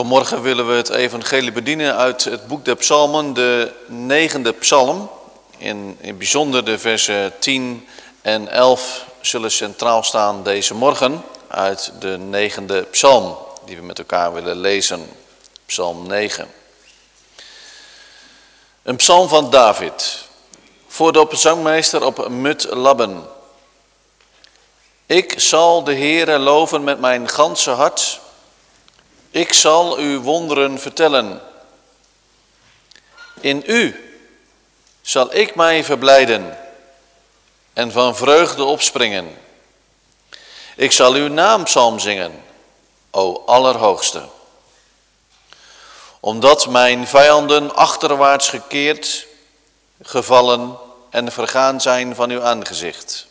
Vanmorgen willen we het evangelie bedienen uit het boek der psalmen, de negende psalm. In, in bijzonder de versen 10 en 11 zullen centraal staan deze morgen uit de negende psalm, die we met elkaar willen lezen. Psalm 9. Een psalm van David, voor de zangmeester op Mut Labben. Ik zal de Heere loven met mijn ganse hart ik zal uw wonderen vertellen. In u zal ik mij verblijden en van vreugde opspringen. Ik zal uw naampsalm zingen, o Allerhoogste. Omdat mijn vijanden achterwaarts gekeerd, gevallen en vergaan zijn van uw aangezicht.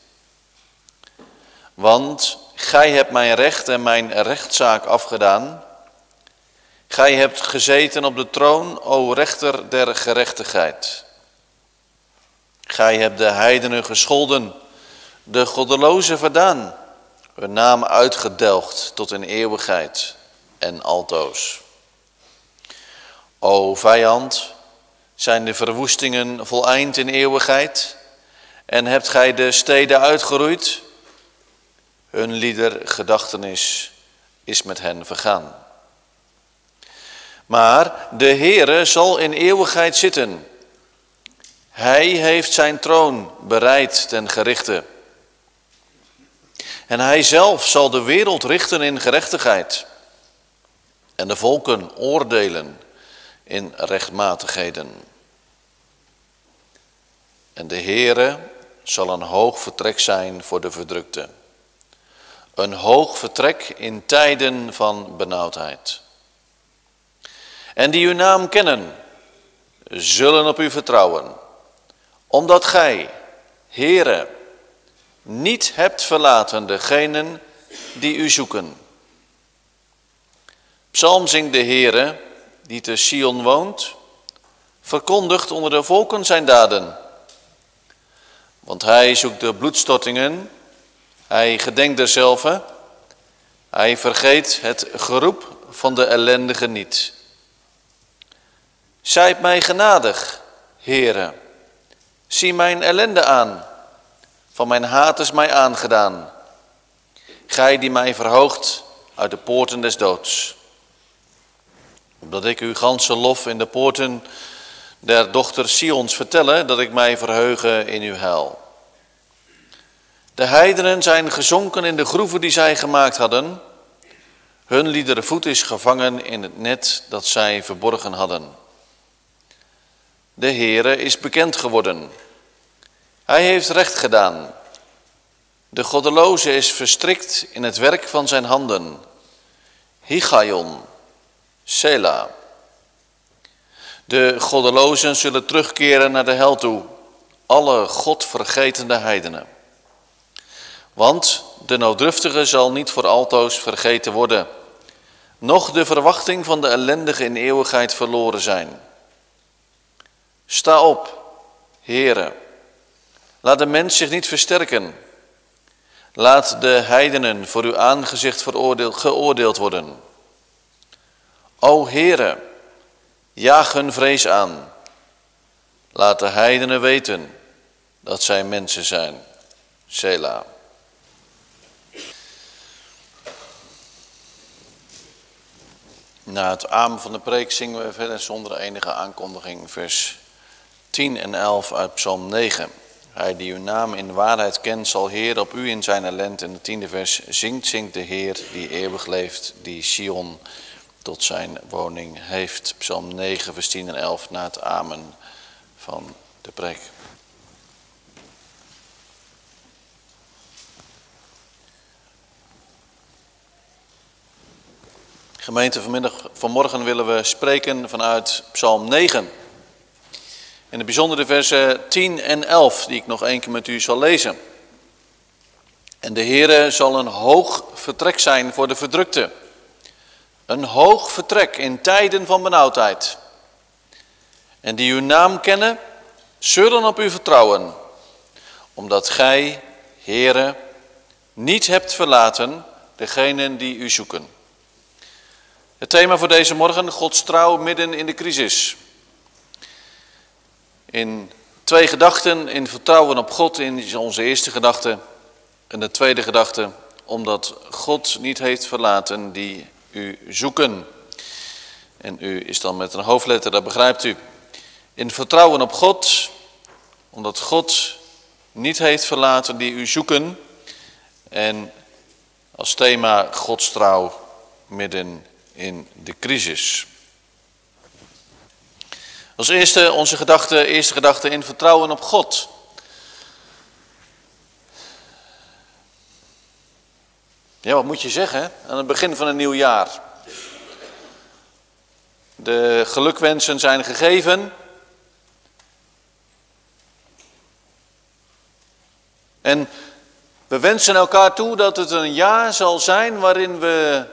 Want gij hebt mijn recht en mijn rechtszaak afgedaan Gij hebt gezeten op de troon, o rechter der gerechtigheid. Gij hebt de heidenen gescholden, de goddelozen verdaan, hun naam uitgedelgd tot een eeuwigheid en altoos. O vijand, zijn de verwoestingen voleind in eeuwigheid en hebt gij de steden uitgeroeid? Hun lieder gedachtenis is met hen vergaan. Maar de Heere zal in eeuwigheid zitten. Hij heeft zijn troon bereid ten gerichte. En hij zelf zal de wereld richten in gerechtigheid. En de volken oordelen in rechtmatigheden. En de Heere zal een hoog vertrek zijn voor de verdrukte. Een hoog vertrek in tijden van benauwdheid. En die uw naam kennen, zullen op u vertrouwen. Omdat gij, Heere, niet hebt verlaten degenen die u zoeken. Psalm zingt de Heere, die te Sion woont, verkondigt onder de volken zijn daden. Want hij zoekt de bloedstortingen, hij gedenkt derzelfde, hij vergeet het geroep van de ellendige niet. Zijt mij genadig, Heere. Zie mijn ellende aan. Van mijn haat is mij aangedaan. Gij die mij verhoogt uit de poorten des doods. Omdat ik uw ganse lof in de poorten der dochter Sions vertelle, dat ik mij verheuge in uw heil. De heidenen zijn gezonken in de groeven die zij gemaakt hadden. Hun liedere voet is gevangen in het net dat zij verborgen hadden. De Heere is bekend geworden. Hij heeft recht gedaan. De goddeloze is verstrikt in het werk van zijn handen. Higaion, Sela. De goddelozen zullen terugkeren naar de hel toe, alle godvergetende heidenen. Want de nooddruftige zal niet voor altoos vergeten worden, noch de verwachting van de ellendige in eeuwigheid verloren zijn. Sta op, heren. Laat de mens zich niet versterken. Laat de heidenen voor uw aangezicht geoordeeld worden. O heren, jaag hun vrees aan. Laat de heidenen weten dat zij mensen zijn. Sela. Na het amen van de preek zingen we verder zonder enige aankondiging vers 10 en 11 uit Psalm 9. Hij die uw naam in waarheid kent, zal Heer op u in zijn ellend. In de tiende vers zingt, zingt de Heer die eeuwig leeft, die Sion tot zijn woning heeft. Psalm 9, vers 10 en 11 na het amen van de preek. Gemeente, vanmiddag, vanmorgen willen we spreken vanuit Psalm 9. In de bijzondere versen 10 en 11, die ik nog één keer met u zal lezen. En de Heere zal een hoog vertrek zijn voor de verdrukte. Een hoog vertrek in tijden van benauwdheid. En die uw naam kennen, zullen op u vertrouwen. Omdat gij, Heere, niet hebt verlaten degenen die u zoeken. Het thema voor deze morgen, Gods trouw midden in de crisis. In twee gedachten, in vertrouwen op God, in onze eerste gedachte. En de tweede gedachte, omdat God niet heeft verlaten die u zoeken. En u is dan met een hoofdletter, dat begrijpt u. In vertrouwen op God, omdat God niet heeft verlaten die u zoeken. En als thema Gods trouw midden in de crisis. Als eerste onze gedachte, eerste gedachte in vertrouwen op God. Ja, wat moet je zeggen aan het begin van een nieuw jaar? De gelukwensen zijn gegeven. En we wensen elkaar toe dat het een jaar zal zijn waarin we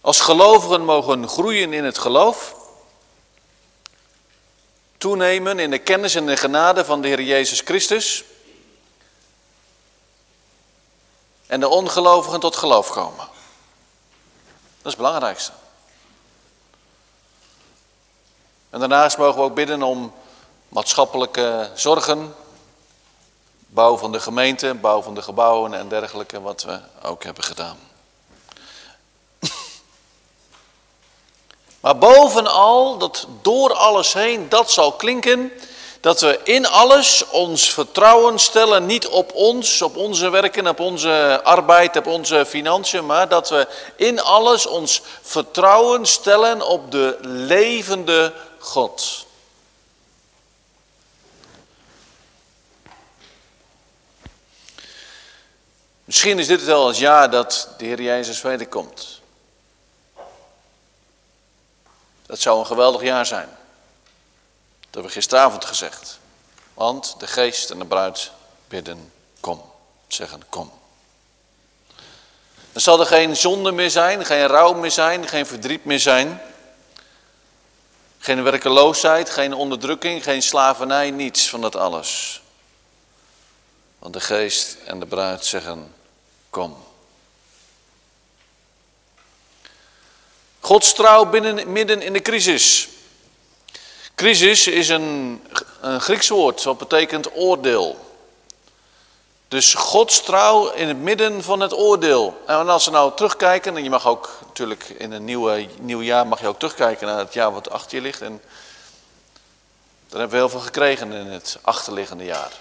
als gelovigen mogen groeien in het geloof. Toenemen in de kennis en de genade van de Heer Jezus Christus. En de ongelovigen tot geloof komen. Dat is het belangrijkste. En daarnaast mogen we ook bidden om maatschappelijke zorgen, bouw van de gemeente, bouw van de gebouwen en dergelijke, wat we ook hebben gedaan. Maar bovenal, dat door alles heen, dat zal klinken, dat we in alles ons vertrouwen stellen, niet op ons, op onze werken, op onze arbeid, op onze financiën, maar dat we in alles ons vertrouwen stellen op de levende God. Misschien is dit wel het jaar dat de Heer Jezus wederkomt. Dat zou een geweldig jaar zijn. Dat hebben we gisteravond gezegd. Want de geest en de bruid bidden, kom. Zeggen, kom. Dan zal er geen zonde meer zijn, geen rouw meer zijn, geen verdriet meer zijn. Geen werkeloosheid, geen onderdrukking, geen slavernij, niets van dat alles. Want de geest en de bruid zeggen, kom. Gods trouw binnen, midden in de crisis. Crisis is een, een Grieks woord, wat betekent oordeel. Dus Gods trouw in het midden van het oordeel. En als we nou terugkijken, en je mag ook natuurlijk in een nieuwe, nieuw jaar mag je ook terugkijken naar het jaar wat achter je ligt. En daar hebben we heel veel gekregen in het achterliggende jaar.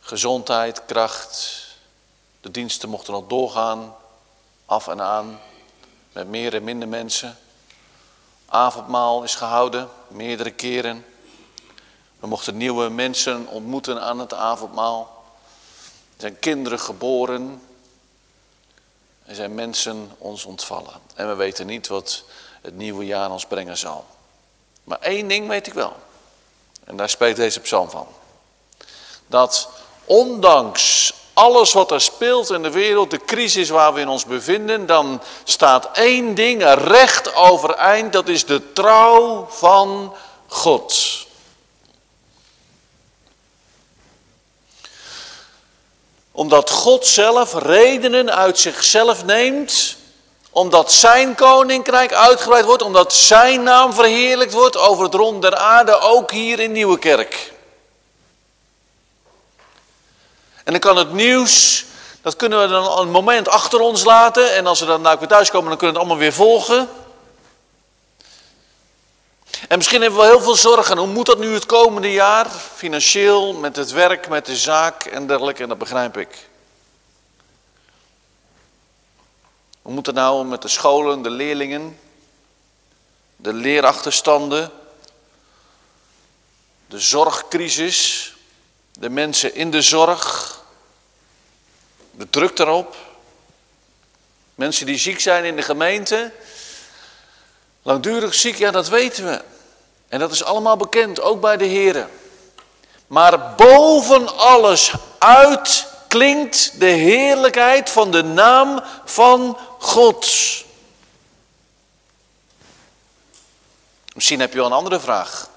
Gezondheid, kracht, de diensten mochten nog doorgaan, af en aan, met meer en minder mensen. Avondmaal is gehouden, meerdere keren. We mochten nieuwe mensen ontmoeten aan het avondmaal. Er zijn kinderen geboren. Er zijn mensen ons ontvallen. En we weten niet wat het nieuwe jaar ons brengen zal. Maar één ding weet ik wel. En daar spreekt deze psalm van. Dat ondanks alles wat er speelt in de wereld, de crisis waar we in ons bevinden, dan staat één ding recht overeind. Dat is de trouw van God. Omdat God zelf redenen uit zichzelf neemt. Omdat zijn koninkrijk uitgebreid wordt. Omdat zijn naam verheerlijkt wordt over het rond der aarde. Ook hier in Nieuwekerk. En dan kan het nieuws, dat kunnen we dan een moment achter ons laten. En als we dan nou weer thuis komen, dan kunnen we het allemaal weer volgen. En misschien hebben we heel veel zorgen. Hoe moet dat nu het komende jaar? Financieel, met het werk, met de zaak en dergelijke. En dat begrijp ik. Hoe moet het nou met de scholen, de leerlingen, de leerachterstanden, de zorgcrisis, de mensen in de zorg, de druk erop. Mensen die ziek zijn in de gemeente, langdurig ziek, ja dat weten we. En dat is allemaal bekend, ook bij de heren. Maar boven alles uit klinkt de heerlijkheid van de naam van God. Misschien heb je wel een andere vraag.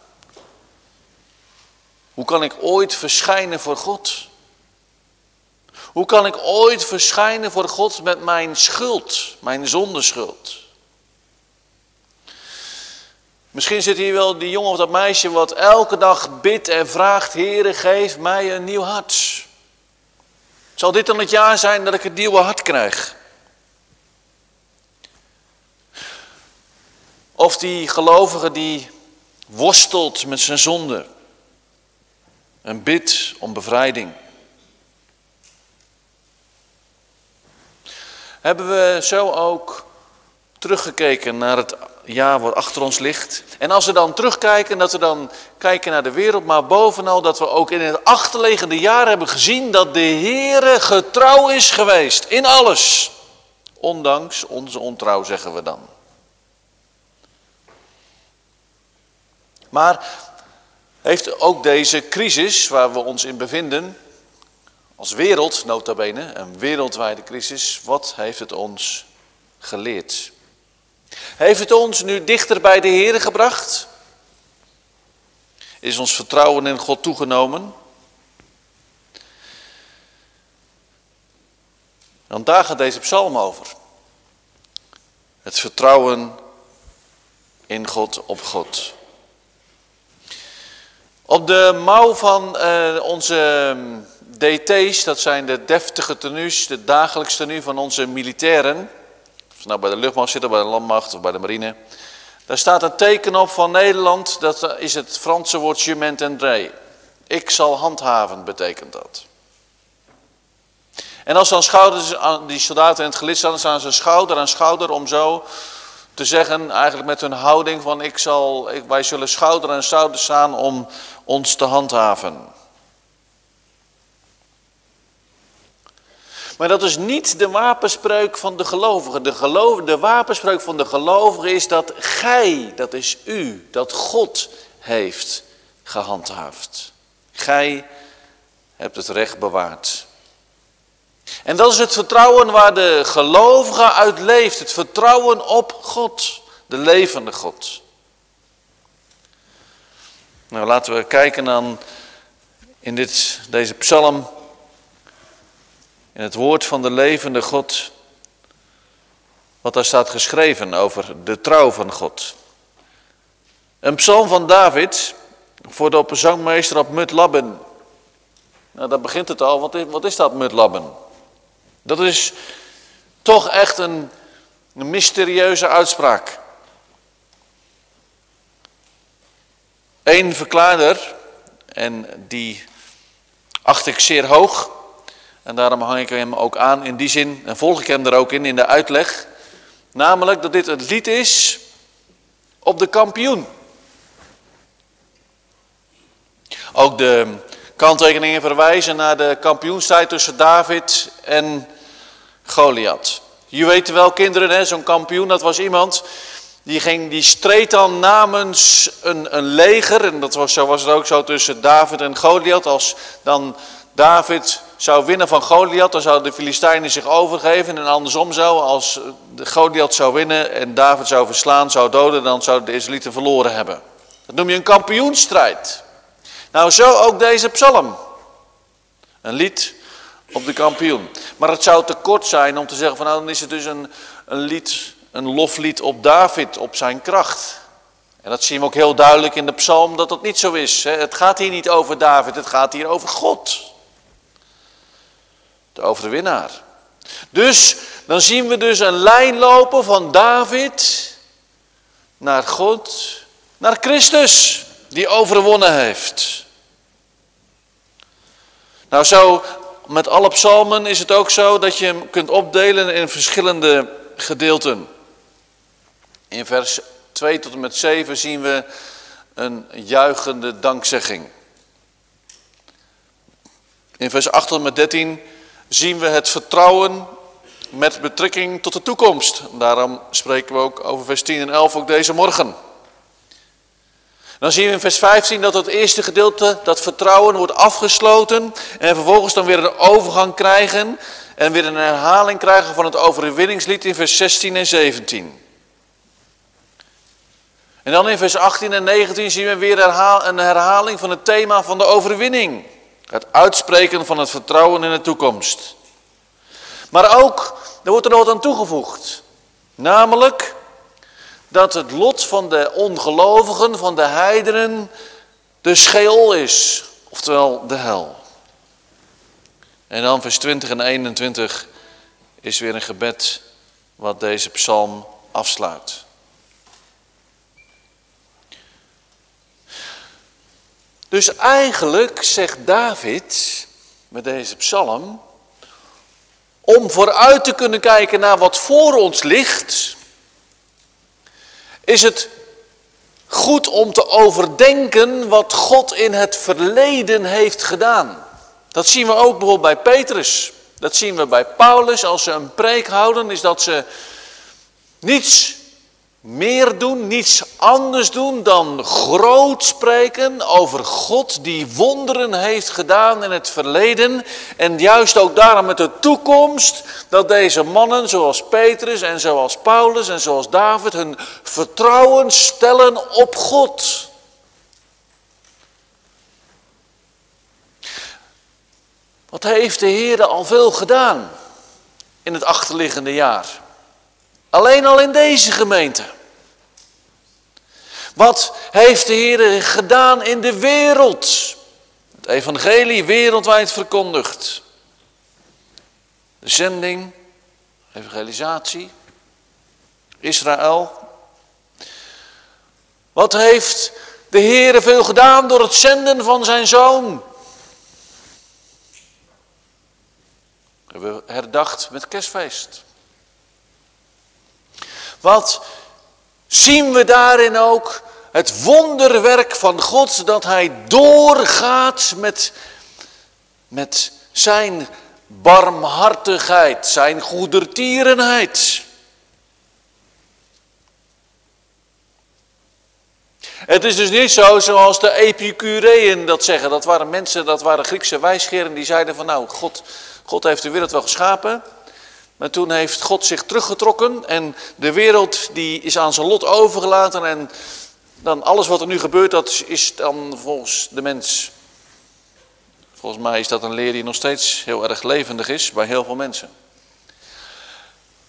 Hoe kan ik ooit verschijnen voor God? Hoe kan ik ooit verschijnen voor God met mijn schuld, mijn zondeschuld? Misschien zit hier wel die jongen of dat meisje wat elke dag bidt en vraagt: Heere, geef mij een nieuw hart. Zal dit dan het jaar zijn dat ik het nieuwe hart krijg? Of die gelovige die worstelt met zijn zonde en bidt om bevrijding. Hebben we zo ook teruggekeken naar het jaar wat achter ons ligt. En als we dan terugkijken, dat we dan kijken naar de wereld, maar bovenal dat we ook in het achterliggende jaar hebben gezien dat de Heere getrouw is geweest in alles. Ondanks onze ontrouw, zeggen we dan. Maar heeft ook deze crisis waar we ons in bevinden, als wereld nota bene, een wereldwijde crisis, wat heeft het ons geleerd? Heeft het ons nu dichter bij de Heer gebracht? Is ons vertrouwen in God toegenomen? Want daar gaat deze psalm over. Het vertrouwen in God op God. Op de mouw van uh, onze ehm, DT's, dat zijn de deftige tenues, de dagelijkse tenue van onze militairen. Of ze nou bij de luchtmacht zitten, bij de landmacht of bij de marine. Daar staat een teken op van Nederland, dat is het Franse woord je m'entendrai. Ik zal handhaven, betekent dat. En als dan schouders, die soldaten in het gelid staan, dan staan ze schouder aan schouder om zo te zeggen, eigenlijk met hun houding van ik zal, wij zullen schouder aan schouder staan om ons te handhaven. Maar dat is niet de wapenspreuk van de gelovigen. De, geloof, wapenspreuk van de gelovigen is dat gij, dat is u, dat God heeft gehandhaafd. Gij hebt het recht bewaard. En dat is het vertrouwen waar de gelovige uit leeft. Het vertrouwen op God, de levende God. Nou, laten we kijken dan in dit, deze psalm, in het woord van de levende God, wat daar staat geschreven over de trouw van God. Een psalm van David voor de zangmeester op Mutlabben. Nou, daar begint het al. Wat is, wat is dat Mutlabben? Dat is toch echt een, een mysterieuze uitspraak. Eén verklaarder, en die acht ik zeer hoog, en daarom hang ik hem ook aan in die zin, en volg ik hem er ook in, in de uitleg, namelijk dat dit het lied is op de kampioen. Ook de kanttekeningen verwijzen naar de kampioenstijd tussen David en Goliath. Je weet wel, kinderen, zo'n kampioen, dat was iemand die, ging, die streed dan namens een, een leger. En dat was, zo was het ook zo tussen David en Goliath. Als dan David zou winnen van Goliath, dan zouden de Filistijnen zich overgeven. En andersom zo, als Goliath zou winnen en David zou verslaan, zou doden, dan zouden de Israëlieten verloren hebben. Dat noem je een kampioenstrijd. Nou, zo ook deze psalm. Een lied op de kampioen. Maar het zou te kort zijn om te zeggen van nou dan is het dus een, een lied, een loflied op David, op zijn kracht. En dat zien we ook heel duidelijk in de psalm dat dat niet zo is. Het gaat hier niet over David, het gaat hier over God. De overwinnaar. Dus dan zien we dus een lijn lopen van David naar God, naar Christus, die overwonnen heeft. Nou, zo met alle psalmen is het ook zo dat je hem kunt opdelen in verschillende gedeelten. In vers 2 tot en met 7 zien we een juichende dankzegging. In vers 8 tot en met 13 zien we het vertrouwen met betrekking tot de toekomst. Daarom spreken we ook over vers 10 en 11 ook deze morgen. Dan zien we in vers 15 dat het eerste gedeelte, dat vertrouwen, wordt afgesloten. En vervolgens dan weer een overgang krijgen. En weer een herhaling krijgen van het overwinningslied in vers 16 en 17. En dan in vers 18 en 19 zien we weer een herhaling van het thema van de overwinning. Het uitspreken van het vertrouwen in de toekomst. Maar ook, er wordt er nog wat aan toegevoegd. Namelijk dat het lot van de ongelovigen, van de heidenen, de scheel is, oftewel de hel. En dan vers 20 en 21 is weer een gebed wat deze psalm afsluit. Dus eigenlijk zegt David met deze psalm, om vooruit te kunnen kijken naar wat voor ons ligt, is het goed om te overdenken wat God in het verleden heeft gedaan. Dat zien we ook bijvoorbeeld bij Petrus. Dat zien we bij Paulus. Als ze een preek houden, is dat ze niets meer doen, niets anders doen dan groot spreken over God die wonderen heeft gedaan in het verleden. En juist ook daarom met de toekomst dat deze mannen zoals Petrus en zoals Paulus en zoals David hun vertrouwen stellen op God. Wat heeft de Heer al veel gedaan in het achterliggende jaar? Alleen al in deze gemeente. Wat heeft de Heer gedaan in de wereld? Het evangelie wereldwijd verkondigd. De zending, evangelisatie, Israël. Wat heeft de Heer veel gedaan door het zenden van zijn zoon? hebben we herdacht met kerstfeest. Wat zien we daarin ook? Het wonderwerk van God dat Hij doorgaat met, met zijn barmhartigheid, zijn goedertierenheid. Het is dus niet zo zoals de Epicureeën dat zeggen. Dat waren mensen, dat waren Griekse wijsgeren die zeiden van nou, God, God heeft de wereld wel geschapen. Maar toen heeft God zich teruggetrokken en de wereld die is aan zijn lot overgelaten. En dan alles wat er nu gebeurt, dat is dan volgens de mens. Volgens mij is dat een leer die nog steeds heel erg levendig is bij heel veel mensen.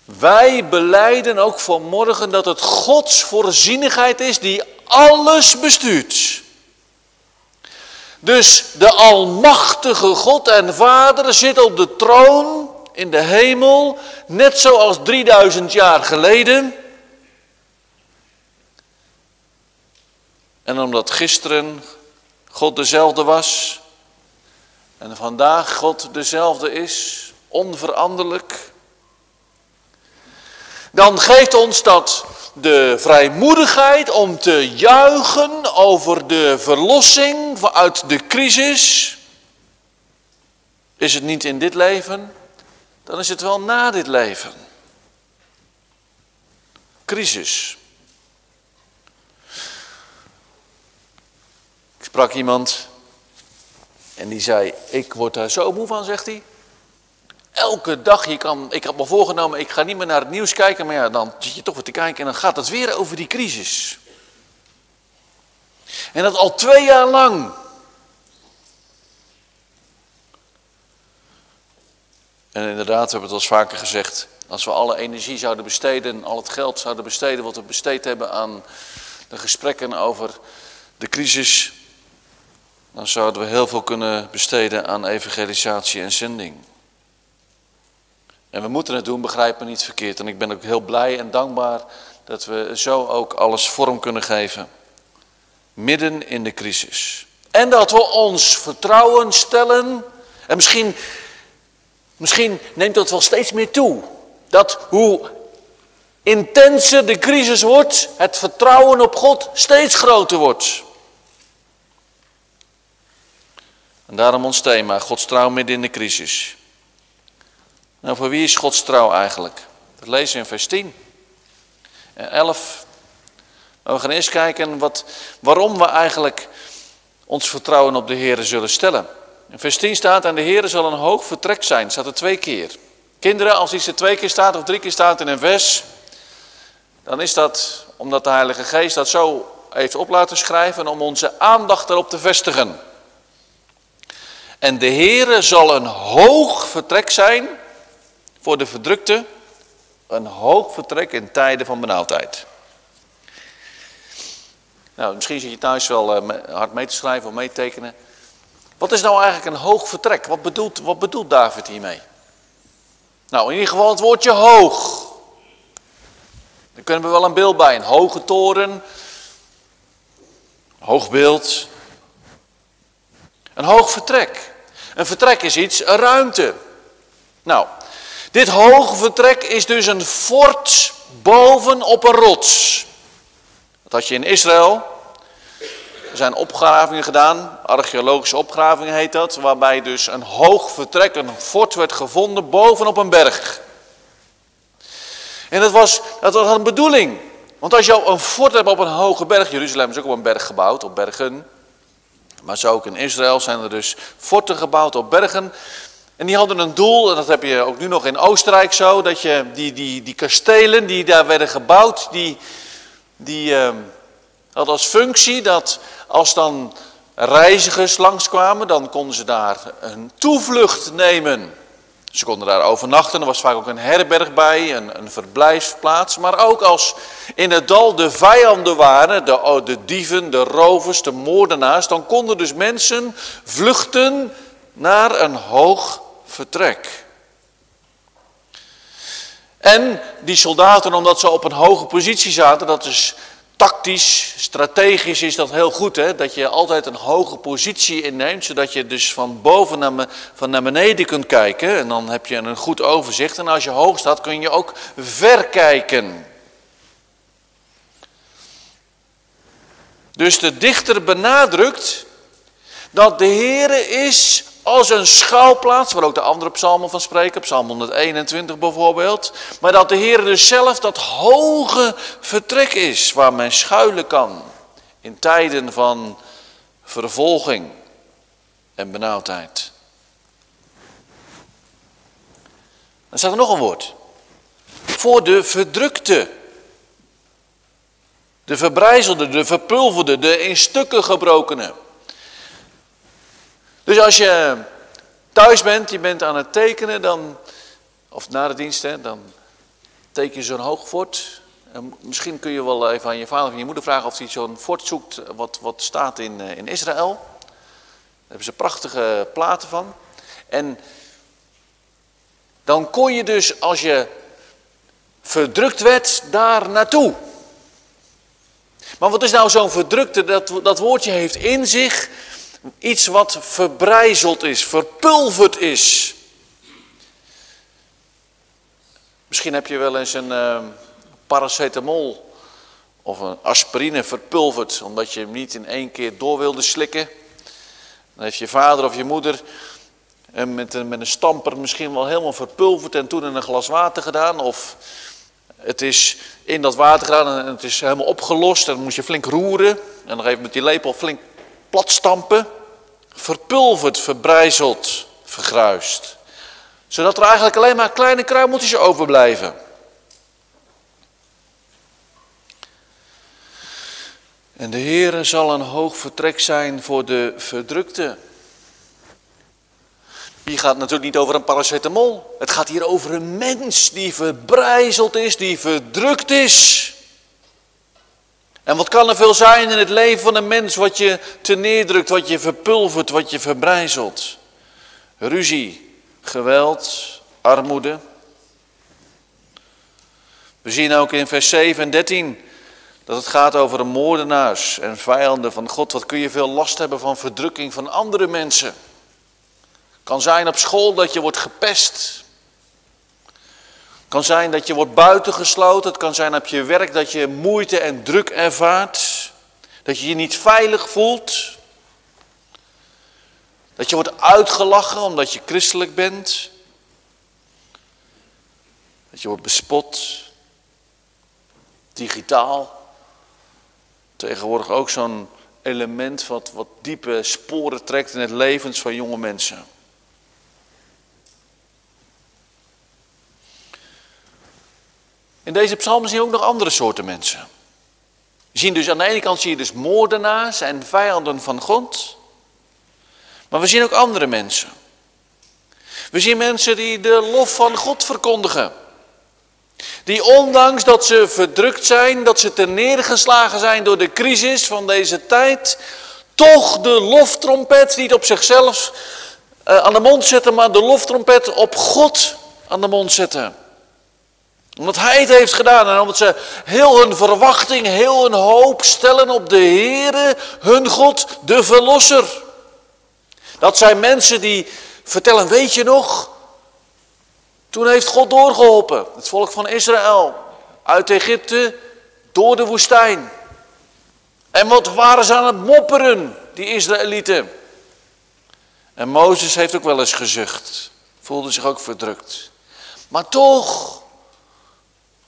Wij beleiden ook vanmorgen dat het Gods voorzienigheid is die alles bestuurt. Dus de Almachtige God en Vader zit op de troon in de hemel, net zoals 3000 jaar geleden. En omdat gisteren God dezelfde was en vandaag God dezelfde is, onveranderlijk, dan geeft ons dat de vrijmoedigheid om te juichen over de verlossing uit de crisis. Is het niet in dit leven, dan is het wel na dit leven. Crisis. Ik sprak iemand en die zei, ik word daar zo moe van, zegt hij. Elke dag, je kan, ik had me voorgenomen, ik ga niet meer naar het nieuws kijken, maar ja, dan zit je toch weer te kijken en dan gaat het weer over die crisis. En dat al twee jaar lang. En inderdaad, we hebben het al vaker gezegd, als we alle energie zouden besteden, al het geld zouden besteden wat we besteed hebben aan de gesprekken over de crisis, dan zouden we heel veel kunnen besteden aan evangelisatie en zending. En we moeten het doen, begrijp me niet verkeerd. En ik ben ook heel blij en dankbaar dat we zo ook alles vorm kunnen geven. Midden in de crisis. En dat we ons vertrouwen stellen. En misschien, misschien neemt dat wel steeds meer toe. Dat hoe intenser de crisis wordt, het vertrouwen op God steeds groter wordt. En daarom ons thema, Gods trouw midden in de crisis. Nou, voor wie is Gods trouw eigenlijk? Dat lezen we in vers 10 en 11. we gaan eerst kijken wat, waarom we eigenlijk ons vertrouwen op de Heer zullen stellen. In vers 10 staat, en de Heer zal een hoog vertrek zijn. Staat er twee keer. Kinderen, als iets er twee keer staat of drie keer staat in een vers, dan is dat omdat de Heilige Geest dat zo heeft op laten schrijven om onze aandacht erop te vestigen. En de Heere zal een hoog vertrek zijn voor de verdrukte een hoog vertrek in tijden van benauwdheid. Nou, misschien zit je thuis wel uh, hard mee te schrijven of mee te tekenen. Wat is nou eigenlijk een hoog vertrek? Wat bedoelt, wat bedoelt David hiermee? Nou, in ieder geval het woordje hoog. Daar kunnen we wel een beeld bij. Een hoge toren. Hoog beeld. Een hoog vertrek. Een vertrek is iets, een ruimte. Nou, dit hoge vertrek is dus een fort boven op een rots. Dat had je in Israël. Er zijn opgravingen gedaan, archeologische opgravingen heet dat, waarbij dus een hoog vertrek, een fort werd gevonden bovenop een berg. En dat was, dat was een bedoeling. Want als je een fort hebt op een hoge berg, Jeruzalem is ook op een berg gebouwd, op bergen. Maar zo ook in Israël zijn er dus forten gebouwd op bergen. En die hadden een doel, en dat heb je ook nu nog in Oostenrijk zo, dat je die, die, die kastelen die daar werden gebouwd, die, die uh, hadden als functie dat als dan reizigers langskwamen, dan konden ze daar een toevlucht nemen. Ze konden daar overnachten, er was vaak ook een herberg bij, een, een verblijfsplaats. Maar ook als in het dal de vijanden waren, de, oh, de dieven, de rovers, de moordenaars, dan konden dus mensen vluchten naar een hoog vertrek. En die soldaten, omdat ze op een hoge positie zaten, dat is tactisch, strategisch is dat heel goed, hè? dat je altijd een hoge positie inneemt, zodat je dus van boven naar, van naar beneden kunt kijken. En dan heb je een goed overzicht. En als je hoog staat, kun je ook verkijken. Dus de dichter benadrukt dat de Heere is als een schouwplaats, waar ook de andere psalmen van spreken, psalm 121 bijvoorbeeld. Maar dat de Heer dus zelf dat hoge vertrek is, waar men schuilen kan in tijden van vervolging en benauwdheid. Dan staat er nog een woord. Voor de verdrukte. De verbrijzelde, de verpulverde, de in stukken gebrokene. Dus als je thuis bent, je bent aan het tekenen, dan, of na de dienst, hè, dan teken je zo'n hoog fort. En misschien kun je wel even aan je vader of je moeder vragen of hij zo'n fort zoekt wat, wat staat in, eh, in Israël. Daar hebben ze prachtige platen van. En dan kon je dus, als je verdrukt werd, daar naartoe. Maar wat is nou zo'n verdrukte? Dat, dat woordje heeft in zich Iets wat verbrijzeld is, verpulverd is. Misschien heb je wel eens een uh, paracetamol of een aspirine verpulverd, omdat je hem niet in één keer door wilde slikken. Dan heeft je vader of je moeder hem met een, met een stamper misschien wel helemaal verpulverd en toen in een glas water gedaan. Of het is in dat water gedaan en het is helemaal opgelost en dan moet je flink roeren. En dan even met die lepel flink platstampen, verpulverd, verbrijzeld, vergruist. Zodat er eigenlijk alleen maar kleine kruimeltjes overblijven. En de Heere zal een hoog vertrek zijn voor de verdrukte. Hier gaat natuurlijk niet over een paracetamol. Het gaat hier over een mens die verbrijzeld is, die verdrukt is. En wat kan er veel zijn in het leven van een mens wat je te neerdrukt, wat je verpulvert, wat je verbrijzelt? Ruzie, geweld, armoede. We zien ook in vers 7 en 13 dat het gaat over de moordenaars en vijanden van God. Wat kun je veel last hebben van verdrukking van andere mensen? Kan zijn op school dat je wordt gepest, kan zijn dat je wordt buitengesloten. Het kan zijn op je werk dat je moeite en druk ervaart. Dat je je niet veilig voelt. Dat je wordt uitgelachen omdat je christelijk bent. Dat je wordt bespot. Digitaal. Tegenwoordig ook zo'n element wat, wat diepe sporen trekt in het levens van jonge mensen. In deze psalmen zien we ook nog andere soorten mensen. Zien dus aan de ene kant zie je dus moordenaars en vijanden van God. Maar we zien ook andere mensen. We zien mensen die de lof van God verkondigen. Die ondanks dat ze verdrukt zijn, dat ze ten neergeslagen zijn door de crisis van deze tijd, toch de loftrompet niet op zichzelf uh, aan de mond zetten, maar de loftrompet op God aan de mond zetten. Omdat Hij het heeft gedaan en omdat ze heel hun verwachting, heel hun hoop stellen op de Heere, hun God, de Verlosser. Dat zijn mensen die vertellen, weet je nog, toen heeft God doorgeholpen, het volk van Israël, uit Egypte door de woestijn. En wat waren ze aan het mopperen, die Israëlieten? En Mozes heeft ook wel eens gezucht, voelde zich ook verdrukt. Maar toch,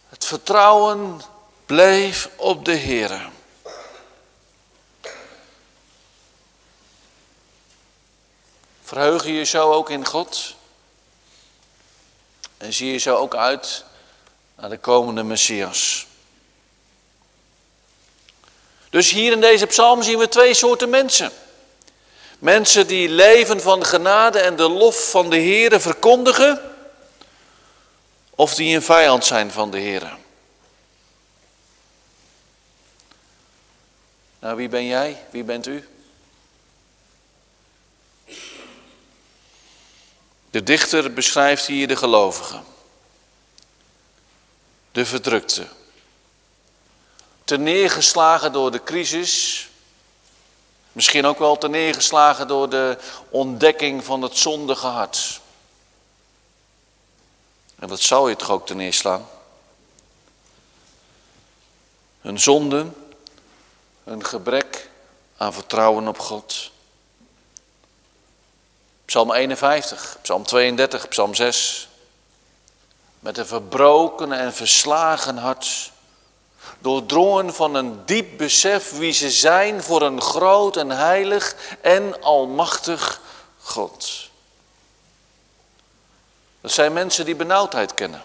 het vertrouwen bleef op de Heer. Verheug je je zo ook in God? En zie je zo ook uit naar de komende Messias? Dus hier in deze psalm zien we twee soorten mensen. Mensen die leven van genade en de lof van de Heer verkondigen, of die een vijand zijn van de Heer. Nou, wie ben jij? Wie bent u? De dichter beschrijft hier de gelovigen, de verdrukte, te neergeslagen door de crisis, misschien ook wel neergeslagen door de ontdekking van het zondige hart. En dat zou je toch ook te neerslaan? Hun zonden, hun gebrek aan vertrouwen op God. Psalm 51, Psalm 32, Psalm 6. Met een verbroken en verslagen hart. Doordrongen van een diep besef wie ze zijn voor een groot en heilig en almachtig God. Dat zijn mensen die benauwdheid kennen.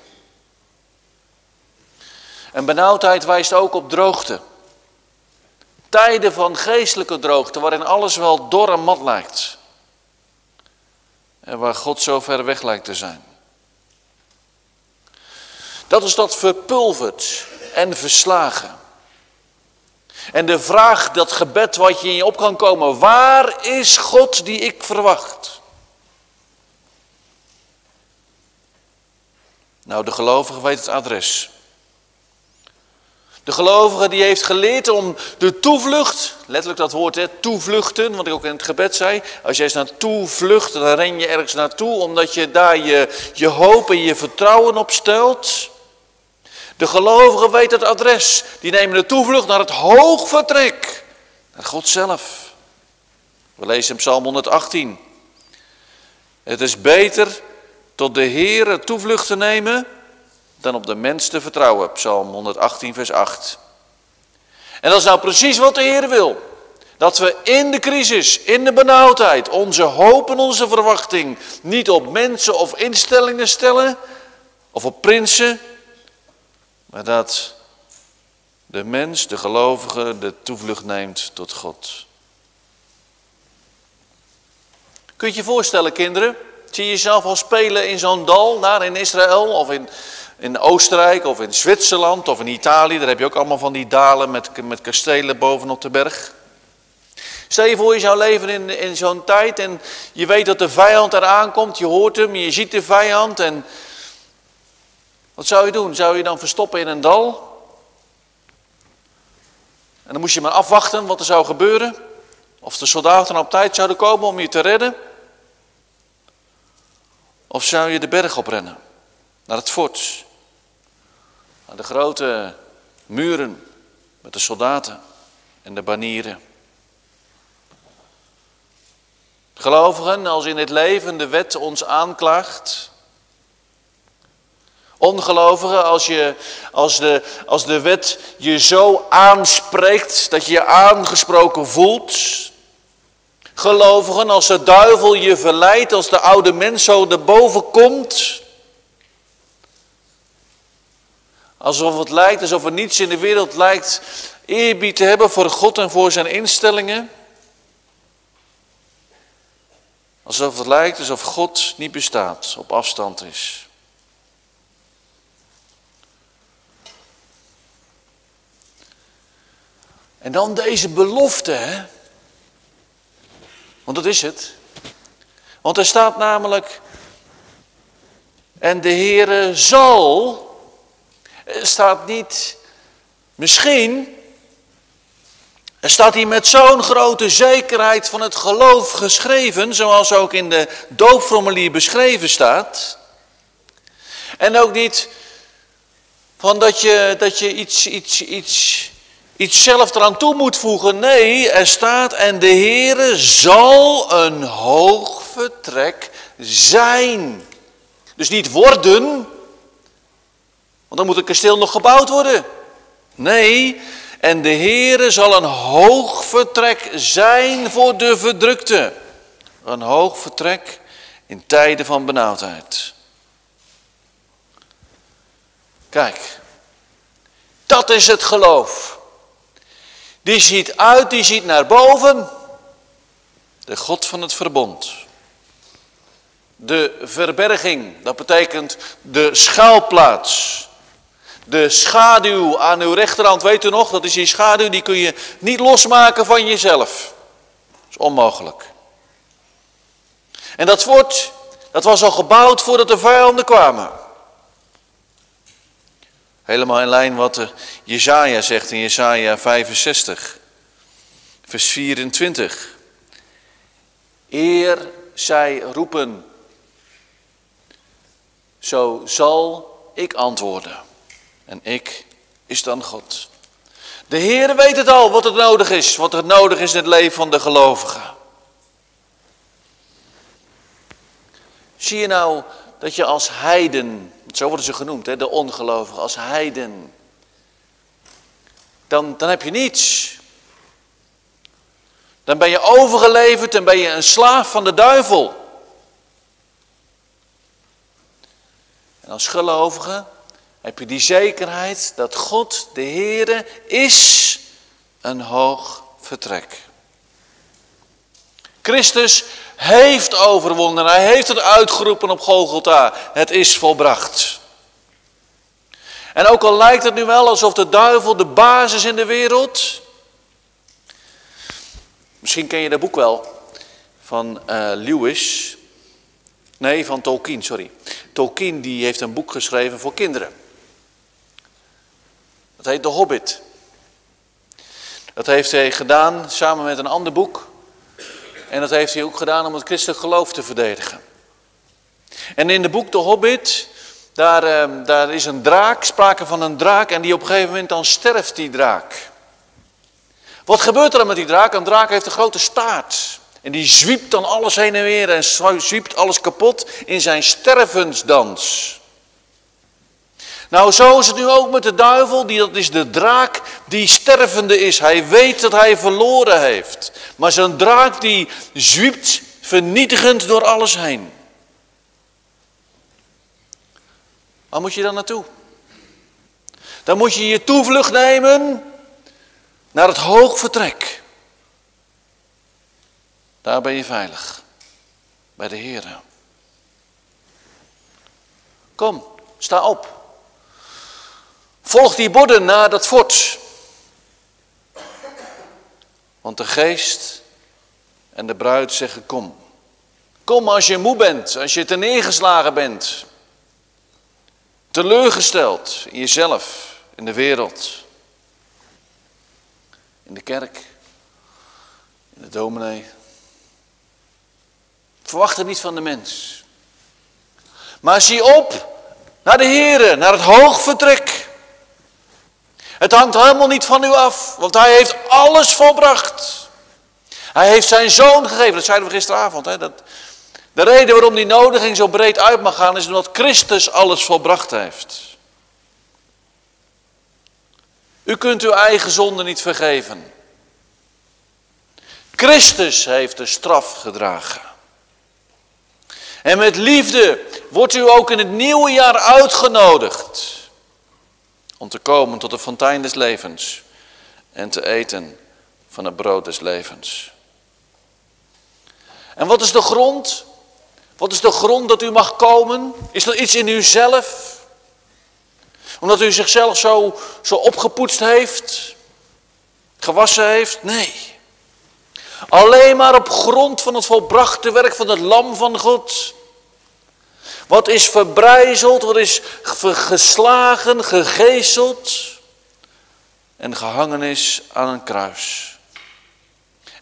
En benauwdheid wijst ook op droogte. Tijden van geestelijke droogte, waarin alles wel dor en mat lijkt. En waar God zo ver weg lijkt te zijn. Dat is dat verpulverd en verslagen. En de vraag, dat gebed wat je in je op kan komen, waar is God die ik verwacht? Nou, de gelovige weet het adres. De gelovige die heeft geleerd om de toevlucht, letterlijk dat woord hè, toevluchten, wat ik ook in het gebed zei. Als jij eens naartoe vlucht, dan ren je ergens naartoe omdat je daar je, je hoop en je vertrouwen op stelt. De gelovige weet het adres. Die nemen de toevlucht naar het hoogvertrek. Naar God zelf. We lezen in Psalm 118. Het is beter tot de Heer toevlucht te nemen dan op de mens te vertrouwen. Psalm 118, vers 8. En dat is nou precies wat de Heer wil. Dat we in de crisis, in de benauwdheid, onze hoop en onze verwachting niet op mensen of instellingen stellen, of op prinsen, maar dat de mens, de gelovige, de toevlucht neemt tot God. Kunt je je voorstellen, kinderen? Zie je jezelf al spelen in zo'n dal, daar in Israël of in, in Oostenrijk of in Zwitserland of in Italië? Daar heb je ook allemaal van die dalen met, met kastelen bovenop de berg. Stel je voor, je zou leven in, in zo'n tijd en je weet dat de vijand eraan komt, je hoort hem, je ziet de vijand en wat zou je doen? Zou je dan verstoppen in een dal? En dan moest je maar afwachten wat er zou gebeuren. Of de soldaten op tijd zouden komen om je te redden. Of zou je de berg oprennen? Naar het fort. Naar de grote muren met de soldaten en de banieren. Gelovigen, als in het leven de wet ons aanklaagt, Ongelovigen, als, je, als, de, als de wet je zo aanspreekt dat je je aangesproken voelt. Gelovigen, als de duivel je verleidt, als de oude mens zo erboven komt. Alsof het lijkt, alsof er niets in de wereld lijkt eerbied te hebben voor God en voor zijn instellingen. Alsof het lijkt alsof God niet bestaat, op afstand is. En dan deze belofte, hè? Want dat is het. Want er staat namelijk, en de Heere zal, staat niet misschien, er staat hier met zo'n grote zekerheid van het geloof geschreven, zoals ook in de doopformulier beschreven staat. En ook niet van dat je, dat je iets, iets, iets, iets zelf eraan toe moet voegen. Nee, er staat en de Heere zal een hoog vertrek zijn. Dus niet worden, want dan moet het kasteel nog gebouwd worden. Nee, en de Heere zal een hoog vertrek zijn voor de verdrukte. Een hoog vertrek in tijden van benauwdheid. Kijk, dat is het geloof. Die ziet uit, die ziet naar boven. De God van het verbond. De verberging, dat betekent de schuilplaats. De schaduw aan uw rechterhand, weet u nog, dat is die schaduw, die kun je niet losmaken van jezelf. Dat is onmogelijk. En dat fort, dat was al gebouwd voordat de vijanden kwamen. Helemaal in lijn wat Jezaja zegt in Jezaja 65, vers 24. Eer zij roepen, zo zal ik antwoorden. En ik is dan God. De Heer weet het al wat het nodig is, wat er nodig is in het leven van de gelovigen. Zie je nou dat je als heiden, zo worden ze genoemd, hè, de ongelovigen, als heiden, dan, dan heb je niets. Dan ben je overgeleverd en ben je een slaaf van de duivel. En als gelovige heb je die zekerheid dat God, de Heere, is een hoog vertrek. Christus heeft overwonnen. Hij heeft het uitgeroepen op Golgotha. Het is volbracht. En ook al lijkt het nu wel alsof de duivel de basis in de wereld. Misschien ken je dat boek wel. Van uh, Lewis. Nee, van Tolkien, sorry. Tolkien die heeft een boek geschreven voor kinderen. Dat heet De Hobbit. Dat heeft hij gedaan samen met een ander boek. En dat heeft hij ook gedaan om het christelijk geloof te verdedigen. En in het boek De Hobbit, daar, ehm, daar is een draak, sprake van een draak, en die op een gegeven moment dan sterft die draak. Wat gebeurt er dan met die draak? Een draak heeft een grote staart. En die zwiept dan alles heen en weer en zwiept alles kapot in zijn stervensdans. Nou, zo is het nu ook met de duivel, die, dat is de draak die stervende is. Hij weet dat hij verloren heeft. Maar zo'n draak die zwiept vernietigend door alles heen. Waar moet je dan naartoe? Dan moet je je toevlucht nemen naar het hoogvertrek. Daar ben je veilig. Bij de Heer. Kom, sta op. Volg die borden naar dat fort. Want de geest en de bruid zeggen kom. Kom als je moe bent, als je neergeslagen bent. Teleurgesteld in jezelf, in de wereld. In de kerk, in de dominee. Verwacht het niet van de mens. Maar zie op naar de Here, naar het hoogvertrek. Het hangt helemaal niet van u af, want hij heeft alles volbracht. Hij heeft zijn zoon gegeven, dat zeiden we gisteravond. Hè, dat, de reden waarom die nodiging zo breed uit mag gaan is omdat Christus alles volbracht heeft. U kunt uw eigen zonde niet vergeven. Christus heeft de straf gedragen. En met liefde wordt u ook in het nieuwe jaar uitgenodigd om te komen tot de fontein des levens en te eten van het brood des levens. En wat is de grond? Wat is de grond dat u mag komen? Is er iets in uzelf? Omdat u zichzelf zo, zo opgepoetst heeft? gewassen heeft? Nee. Alleen maar op grond van het volbrachte werk van het lam van God. Wat is verbrijzeld, wat is geslagen, gegeeseld en gehangen is aan een kruis.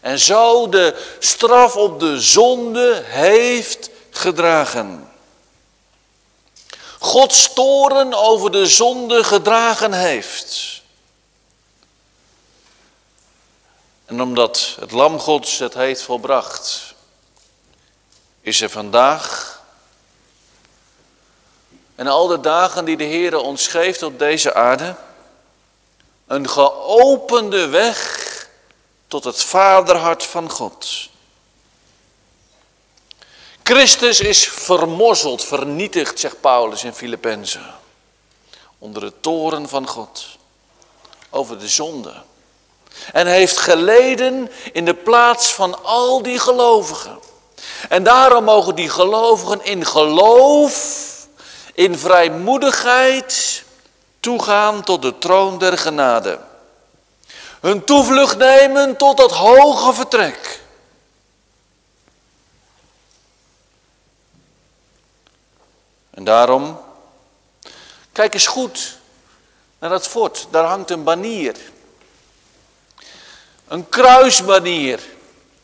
En zo de straf op de zonde heeft gedragen. God storen over de zonde gedragen heeft. En omdat het lam Gods het heeft volbracht, is er vandaag en al de dagen die de Heer ons geeft op deze aarde, een geopende weg tot het vaderhart van God. Christus is vermorzeld, vernietigd, zegt Paulus in Filippenzen. Onder de toren van God. Over de zonde. En heeft geleden in de plaats van al die gelovigen. En daarom mogen die gelovigen in geloof, in vrijmoedigheid toegaan tot de troon der genade. Hun toevlucht nemen tot dat hoge vertrek. En daarom, kijk eens goed naar dat fort. Daar hangt een banier. Een kruisbanier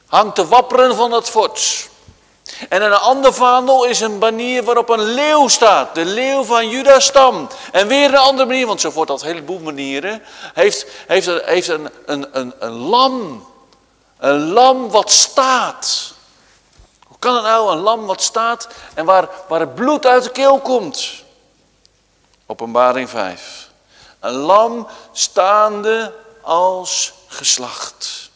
hangt te wapperen van dat fort. En een ander vaandel is een banier waarop een leeuw staat. De leeuw van Judas stam. En weer een andere manier, want zo wordt dat heleboel manieren. Heeft, heeft, een, heeft een, een, een, een lam. Een lam wat staat. Hoe kan het nou, een lam wat staat en waar, waar het bloed uit de keel komt? Openbaring 5. Een lam staande als geslacht.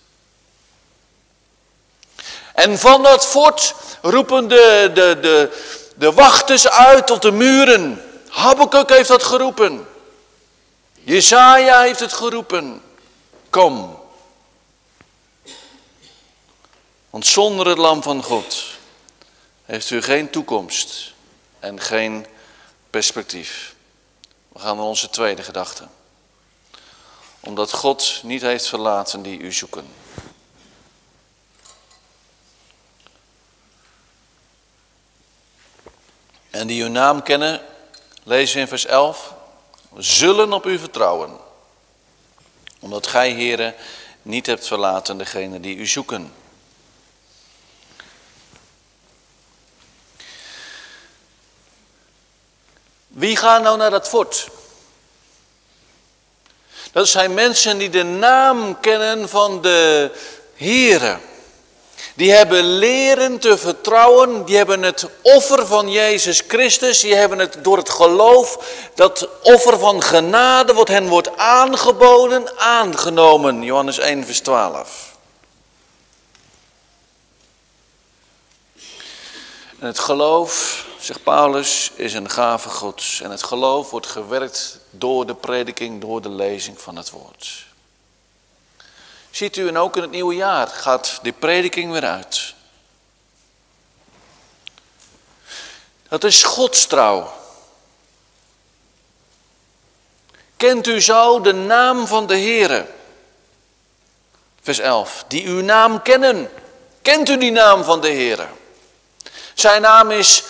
En van dat fort roepen de, de, de, de wachters uit tot de muren. Habakkuk heeft dat geroepen. Jezaja heeft het geroepen. Kom. Want zonder het lam van God heeft u geen toekomst en geen perspectief. We gaan naar onze tweede gedachte. Omdat God niet heeft verlaten die u zoeken. En die uw naam kennen, lezen we in vers 11, zullen op u vertrouwen. Omdat gij, heren, niet hebt verlaten degene die u zoeken. Wie gaan nou naar dat fort? Dat zijn mensen die de naam kennen van de Here. Die hebben leren te vertrouwen, die hebben het offer van Jezus Christus, die hebben het door het geloof, dat offer van genade wat hen wordt aangeboden, aangenomen. Johannes 1, vers 12. En het geloof, zegt Paulus, is een gave gods. En het geloof wordt gewerkt door de prediking, door de lezing van het woord. Ziet u, en ook in het nieuwe jaar gaat die prediking weer uit. Dat is Gods trouw. Kent u zo de naam van de Heere? Vers 11. Die uw naam kennen. Kent u die naam van de Heere? Zijn naam is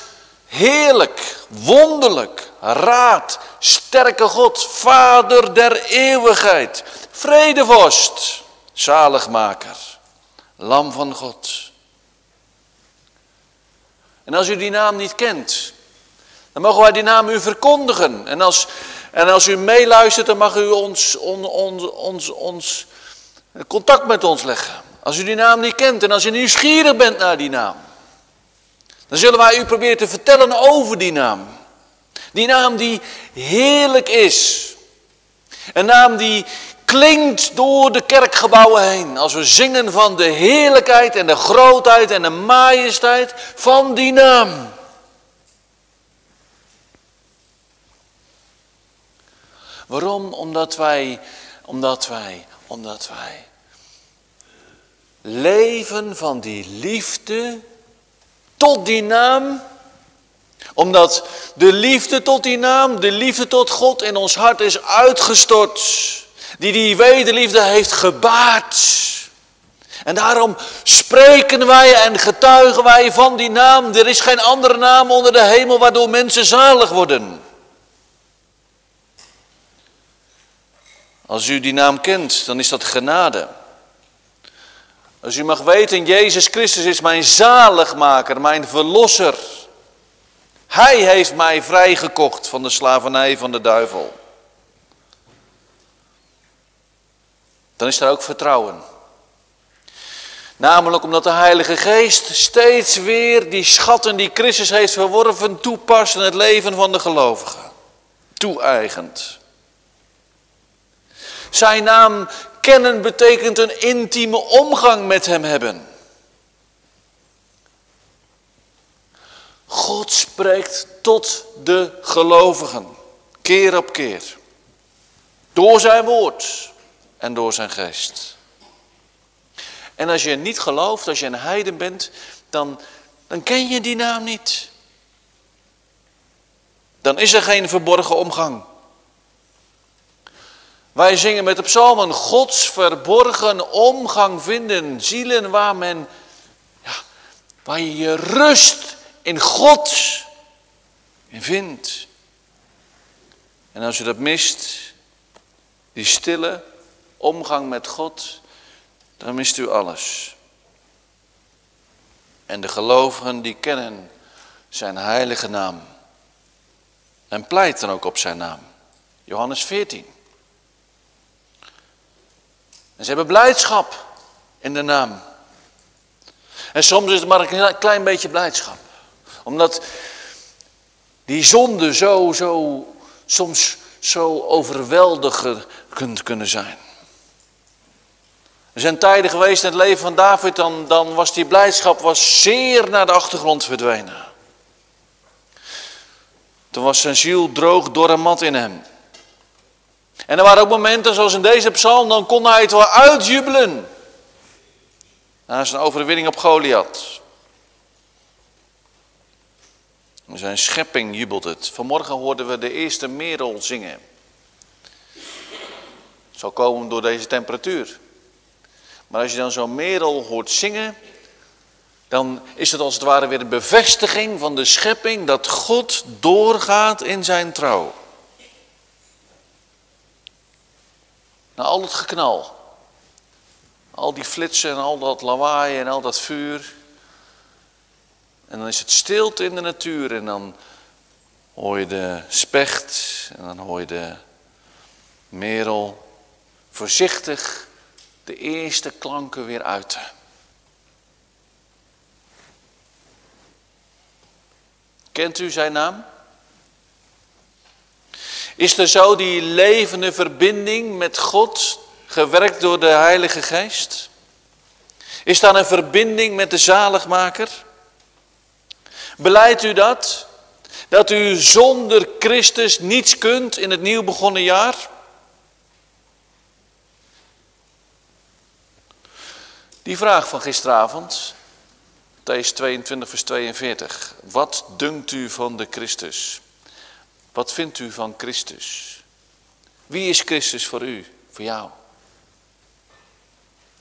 heerlijk, wonderlijk, raad, sterke God, Vader der eeuwigheid, vredevorst zaligmaker, lam van God. En als u die naam niet kent, dan mogen wij die naam u verkondigen. En als, en als u meeluistert, dan mag u ons, on, ons, ons, ons contact met ons leggen. Als u die naam niet kent en als u nieuwsgierig bent naar die naam, dan zullen wij u proberen te vertellen over die naam. Die naam die heerlijk is. Een naam die, klinkt door de kerkgebouwen heen. Als we zingen van de heerlijkheid en de grootheid en de majesteit van die naam. Waarom? Omdat wij, omdat wij, omdat wij leven van die liefde tot die naam. Omdat de liefde tot die naam, de liefde tot God in ons hart is uitgestort. Die die wederliefde heeft gebaard. En daarom spreken wij en getuigen wij van die naam. Er is geen andere naam onder de hemel waardoor mensen zalig worden. Als u die naam kent, dan is dat genade. Als u mag weten, Jezus Christus is mijn zaligmaker, mijn verlosser. Hij heeft mij vrijgekocht van de slavernij van de duivel. Dan is er ook vertrouwen. Namelijk omdat de Heilige Geest steeds weer die schatten die Christus heeft verworven toepast in het leven van de gelovigen. Toe-eigend. Zijn naam kennen betekent een intieme omgang met hem hebben. God spreekt tot de gelovigen, keer op keer. Door zijn woord en door zijn geest. En als je niet gelooft, als je een heiden bent, dan, dan ken je die naam niet. Dan is er geen verborgen omgang. Wij zingen met de psalmen Gods verborgen omgang vinden. Zielen waar men, ja, waar je je rust in God in vindt. En als je dat mist, die stille omgang met God, dan mist u alles. En de gelovigen die kennen zijn heilige naam. En pleiten ook op zijn naam. Johannes 14. En ze hebben blijdschap in de naam. En soms is het maar een klein beetje blijdschap. Omdat die zonde zo, zo, soms zo overweldigend kunnen zijn. Er zijn tijden geweest in het leven van David, dan, dan was die blijdschap was zeer naar de achtergrond verdwenen. Toen was zijn ziel droog door een mat in hem. En er waren ook momenten, zoals in deze psalm, dan kon hij het wel uitjubelen. Na zijn overwinning op Goliath. Zijn schepping jubelt het. Vanmorgen hoorden we de eerste merel zingen. Het zal komen door deze temperatuur. Maar als je dan zo'n merel hoort zingen, dan is het als het ware weer een bevestiging van de schepping dat God doorgaat in zijn trouw. Na al het geknal, al die flitsen en al dat lawaai en al dat vuur. En dan is het stilte in de natuur en dan hoor je de specht en dan hoor je de merel voorzichtig de eerste klanken weer uiten. Kent u zijn naam? Is er zo die levende verbinding met God gewerkt door de Heilige Geest? Is daar een verbinding met de zaligmaker? Beleidt u dat? Dat u zonder Christus niets kunt in het nieuw begonnen jaar? Die vraag van gisteravond, Thijs 22 vers 42. Wat dunkt u van de Christus? Wat vindt u van Christus? Wie is Christus voor u, voor jou?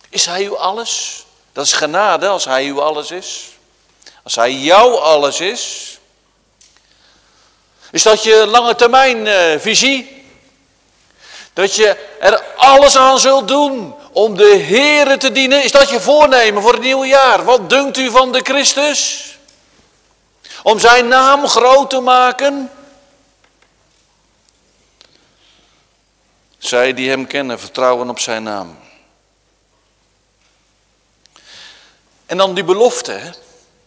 Is Hij uw alles? Dat is genade als Hij uw alles is. Als Hij jouw alles is. Is dat je lange termijn uh, visie? Dat je er alles aan zult doen om de Here te dienen. Is dat je voornemen voor het nieuwe jaar? Wat dunkt u van de Christus? Om zijn naam groot te maken? Zij die hem kennen, vertrouwen op zijn naam. En dan die belofte. Het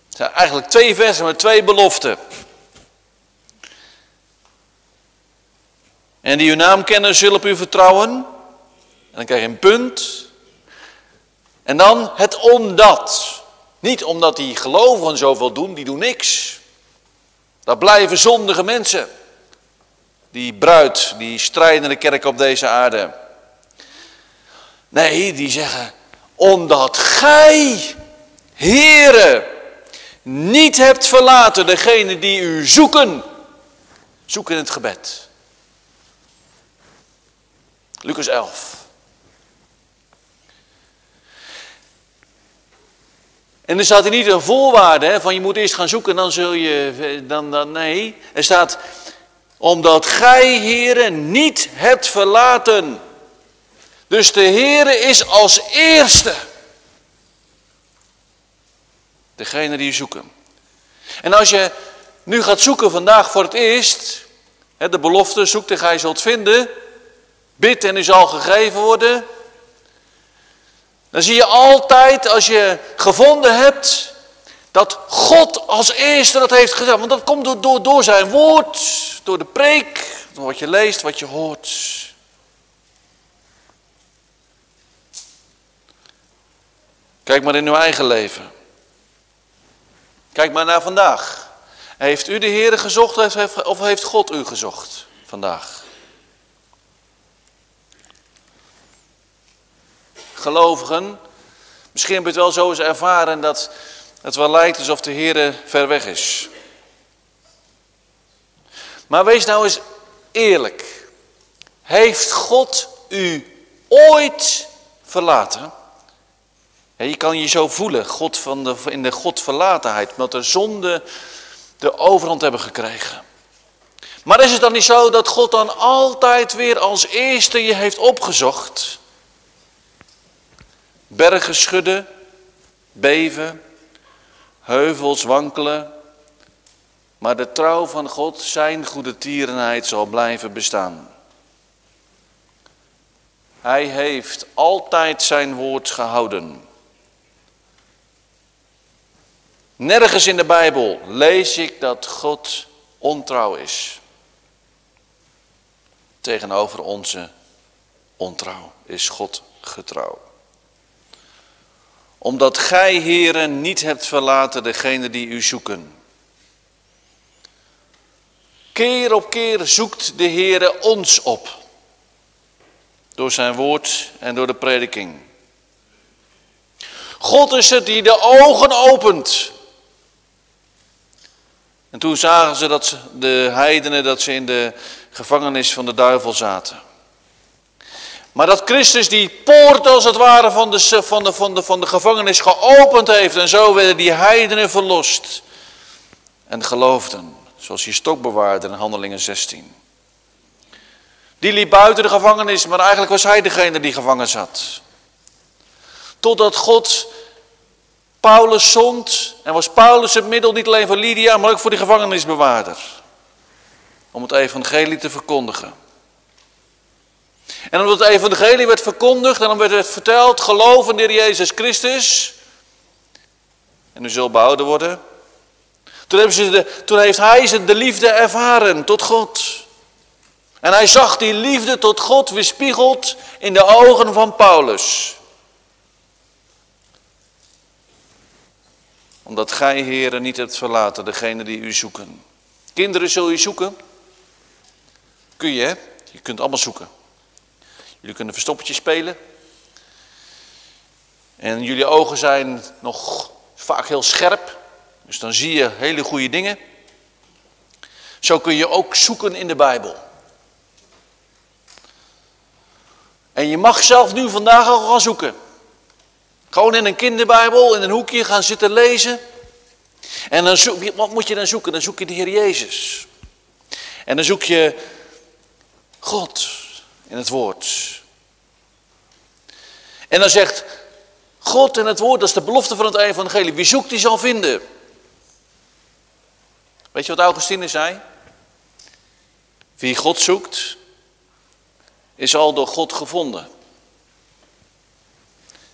zijn eigenlijk twee versen met twee beloften. En die uw naam kennen, zullen op u vertrouwen. En dan krijg je een punt. En dan het omdat. Niet omdat die gelovigen zoveel doen, die doen niks. Dat blijven zondige mensen die bruid, die strijdende kerk op deze aarde. Nee, die zeggen, omdat gij, heren, niet hebt verlaten degene die u zoeken. Zoek in het gebed. Lucas 11. En er staat er niet een voorwaarde hè, van je moet eerst gaan zoeken, dan zul je, dan, dan, nee. Er staat, omdat gij, heren, niet hebt verlaten. Dus de Heere is als eerste degene die zoeken. En als je nu gaat zoeken vandaag voor het eerst, de belofte, zoekt en gij zult vinden, bid en u zal gegeven worden. Dan zie je altijd, als je gevonden hebt, dat God als eerste dat heeft gezegd. Want dat komt door, door, zijn woord, door de preek, door wat je leest, wat je hoort. Kijk maar in uw eigen leven. Kijk maar naar vandaag. Heeft u de Heer gezocht of heeft God u gezocht vandaag? Gelovigen, misschien heb je het wel zo eens ervaren dat het wel lijkt alsof de Heer ver weg is. Maar wees nou eens eerlijk. Heeft God u ooit verlaten? je kan je zo voelen, God van de, in de Godverlatenheid, omdat de zonde de overhand hebben gekregen. Maar is het dan niet zo dat God dan altijd weer als eerste je heeft opgezocht? Bergen schudden, beven, heuvels wankelen. Maar de trouw van God, zijn goede tierenheid zal blijven bestaan. Hij heeft altijd zijn woord gehouden. Nergens in de Bijbel lees ik dat God ontrouw is. Tegenover onze ontrouw is God getrouw. Omdat gij, heren, niet hebt verlaten degene die u zoeken. Keer op keer zoekt de Heere ons op. Door zijn woord en door de prediking. God is het die de ogen opent en toen zagen ze dat de heidenen dat ze in de gevangenis van de duivel zaten. Maar dat Christus die poort als het ware van de, van, de, van, de, van de gevangenis geopend heeft. En zo werden die heidenen verlost. En geloofden. Zoals die stokbewaarder in Handelingen 16. Die liep buiten de gevangenis, maar eigenlijk was hij degene die gevangen zat. Totdat God Paulus zond en was Paulus het middel niet alleen voor Lydia, maar ook voor de gevangenisbewaarder. Om het evangelie te verkondigen. En omdat het evangelie werd verkondigd en dan werd het verteld, geloof in Jezus Christus. En u zult behouden worden. Toen, de, toen heeft hij de liefde ervaren tot God. En hij zag die liefde tot God weerspiegeld in de ogen van Paulus. Omdat gij, heren, niet hebt verlaten degene die u zoeken. Kinderen zul je zoeken. Kun je, hè? Je kunt allemaal zoeken. Jullie kunnen verstoppertje spelen. En jullie ogen zijn nog vaak heel scherp. Dus dan zie je hele goede dingen. Zo kun je ook zoeken in de Bijbel. En je mag zelf nu vandaag al gaan zoeken. Gewoon in een kinderbijbel, in een hoekje gaan zitten lezen. En dan zoek, wat moet je dan zoeken? Dan zoek je de Heer Jezus. En dan zoek je God in het woord. En dan zegt God in het woord, dat is de belofte van het evangelie. Wie zoekt, die zal vinden. Weet je wat Augustine zei? Wie God zoekt, is al door God gevonden.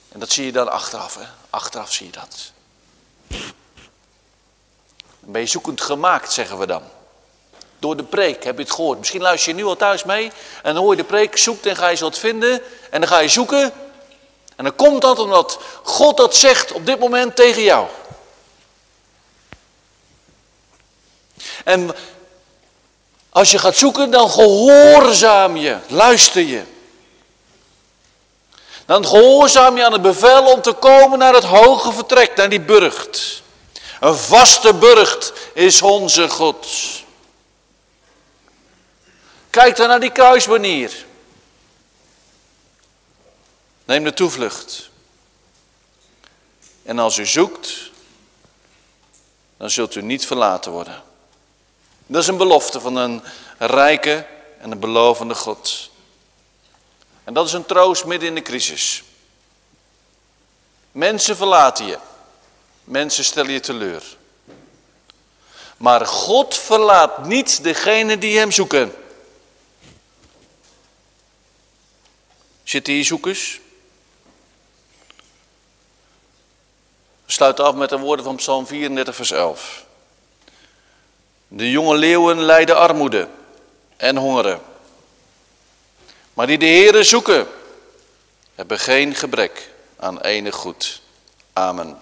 En dat zie je dan achteraf, hè? Achteraf zie je dat. Dan ben je zoekend gemaakt, zeggen we dan. Door de preek, heb je het gehoord. Misschien luister je nu al thuis mee en dan hoor je de preek, zoekt en ga je wat vinden. En dan ga je zoeken. En dan komt dat omdat God dat zegt op dit moment tegen jou. En als je gaat zoeken, dan gehoorzaam je, luister je. Dan gehoorzaam je aan het bevel om te komen naar het hoge vertrek, naar die burcht. Een vaste burcht is onze God. Kijk dan naar die kruisbanier. Neem de toevlucht. En als u zoekt, dan zult u niet verlaten worden. Dat is een belofte van een rijke en een belovende God. En dat is een troost midden in de crisis. Mensen verlaten je. Mensen stellen je teleur. Maar God verlaat niet degene die hem zoeken. Zitten hier zoekers? We sluiten af met de woorden van Psalm 34, vers 11. De jonge leeuwen lijden armoede en hongeren. Maar die de Heeren zoeken, hebben geen gebrek aan enig goed. Amen,